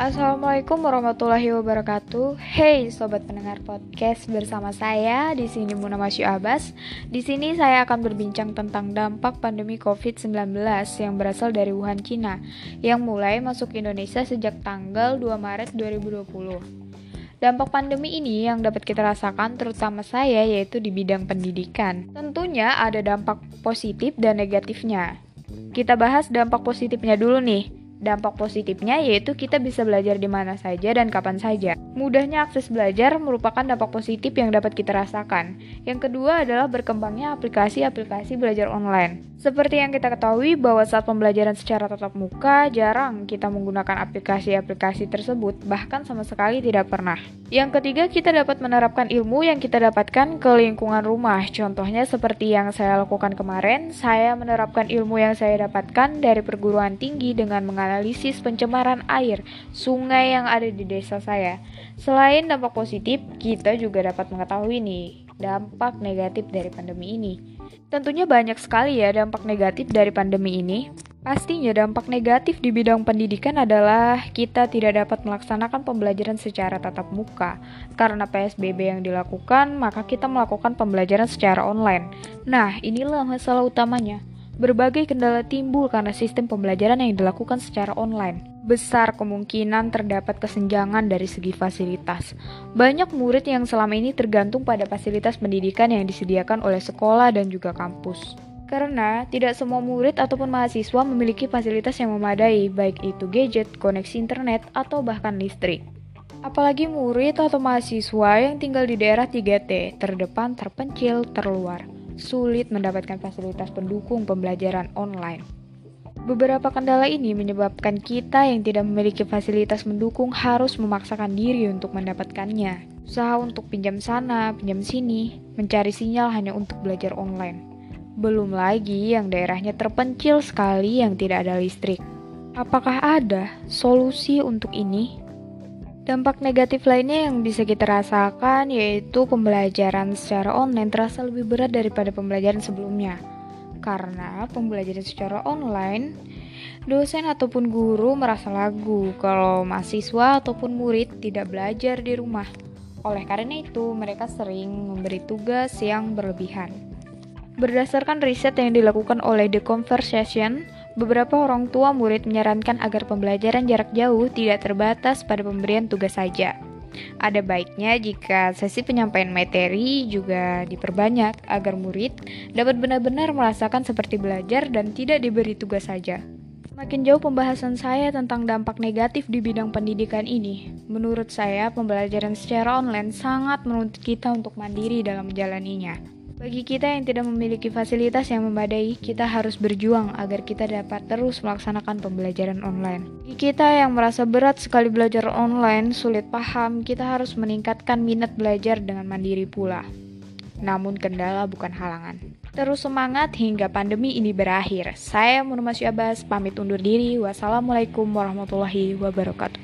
Assalamualaikum warahmatullahi wabarakatuh. Hey sobat pendengar podcast bersama saya di sini Muna Masyu Abbas. Di sini saya akan berbincang tentang dampak pandemi COVID-19 yang berasal dari Wuhan, Cina yang mulai masuk Indonesia sejak tanggal 2 Maret 2020. Dampak pandemi ini yang dapat kita rasakan terutama saya yaitu di bidang pendidikan. Tentunya ada dampak positif dan negatifnya. Kita bahas dampak positifnya dulu nih. Dampak positifnya yaitu kita bisa belajar di mana saja dan kapan saja. Mudahnya akses belajar merupakan dampak positif yang dapat kita rasakan. Yang kedua adalah berkembangnya aplikasi-aplikasi belajar online. Seperti yang kita ketahui bahwa saat pembelajaran secara tatap muka jarang kita menggunakan aplikasi-aplikasi tersebut, bahkan sama sekali tidak pernah. Yang ketiga, kita dapat menerapkan ilmu yang kita dapatkan ke lingkungan rumah. Contohnya seperti yang saya lakukan kemarin, saya menerapkan ilmu yang saya dapatkan dari perguruan tinggi dengan menganalisis pencemaran air sungai yang ada di desa saya. Selain dampak positif, kita juga dapat mengetahui nih dampak negatif dari pandemi ini. Tentunya banyak sekali ya dampak negatif dari pandemi ini. Pastinya dampak negatif di bidang pendidikan adalah kita tidak dapat melaksanakan pembelajaran secara tatap muka. Karena PSBB yang dilakukan, maka kita melakukan pembelajaran secara online. Nah, inilah masalah utamanya. Berbagai kendala timbul karena sistem pembelajaran yang dilakukan secara online. Besar kemungkinan terdapat kesenjangan dari segi fasilitas. Banyak murid yang selama ini tergantung pada fasilitas pendidikan yang disediakan oleh sekolah dan juga kampus. Karena tidak semua murid ataupun mahasiswa memiliki fasilitas yang memadai, baik itu gadget, koneksi internet, atau bahkan listrik. Apalagi murid atau mahasiswa yang tinggal di daerah 3T, terdepan, terpencil, terluar, sulit mendapatkan fasilitas pendukung pembelajaran online. Beberapa kendala ini menyebabkan kita yang tidak memiliki fasilitas mendukung harus memaksakan diri untuk mendapatkannya. Usaha untuk pinjam sana, pinjam sini, mencari sinyal hanya untuk belajar online. Belum lagi yang daerahnya terpencil sekali yang tidak ada listrik. Apakah ada solusi untuk ini? Dampak negatif lainnya yang bisa kita rasakan yaitu pembelajaran secara online terasa lebih berat daripada pembelajaran sebelumnya. Karena pembelajaran secara online, dosen ataupun guru merasa lagu kalau mahasiswa ataupun murid tidak belajar di rumah. Oleh karena itu, mereka sering memberi tugas yang berlebihan. Berdasarkan riset yang dilakukan oleh The Conversation, beberapa orang tua murid menyarankan agar pembelajaran jarak jauh tidak terbatas pada pemberian tugas saja. Ada baiknya jika sesi penyampaian materi juga diperbanyak agar murid dapat benar-benar merasakan seperti belajar dan tidak diberi tugas saja. Makin jauh pembahasan saya tentang dampak negatif di bidang pendidikan ini. Menurut saya, pembelajaran secara online sangat menuntut kita untuk mandiri dalam menjalaninya. Bagi kita yang tidak memiliki fasilitas yang memadai, kita harus berjuang agar kita dapat terus melaksanakan pembelajaran online. Bagi kita yang merasa berat sekali belajar online, sulit paham, kita harus meningkatkan minat belajar dengan mandiri pula. Namun kendala bukan halangan. Terus semangat hingga pandemi ini berakhir. Saya Munur Abbas, pamit undur diri. Wassalamualaikum warahmatullahi wabarakatuh.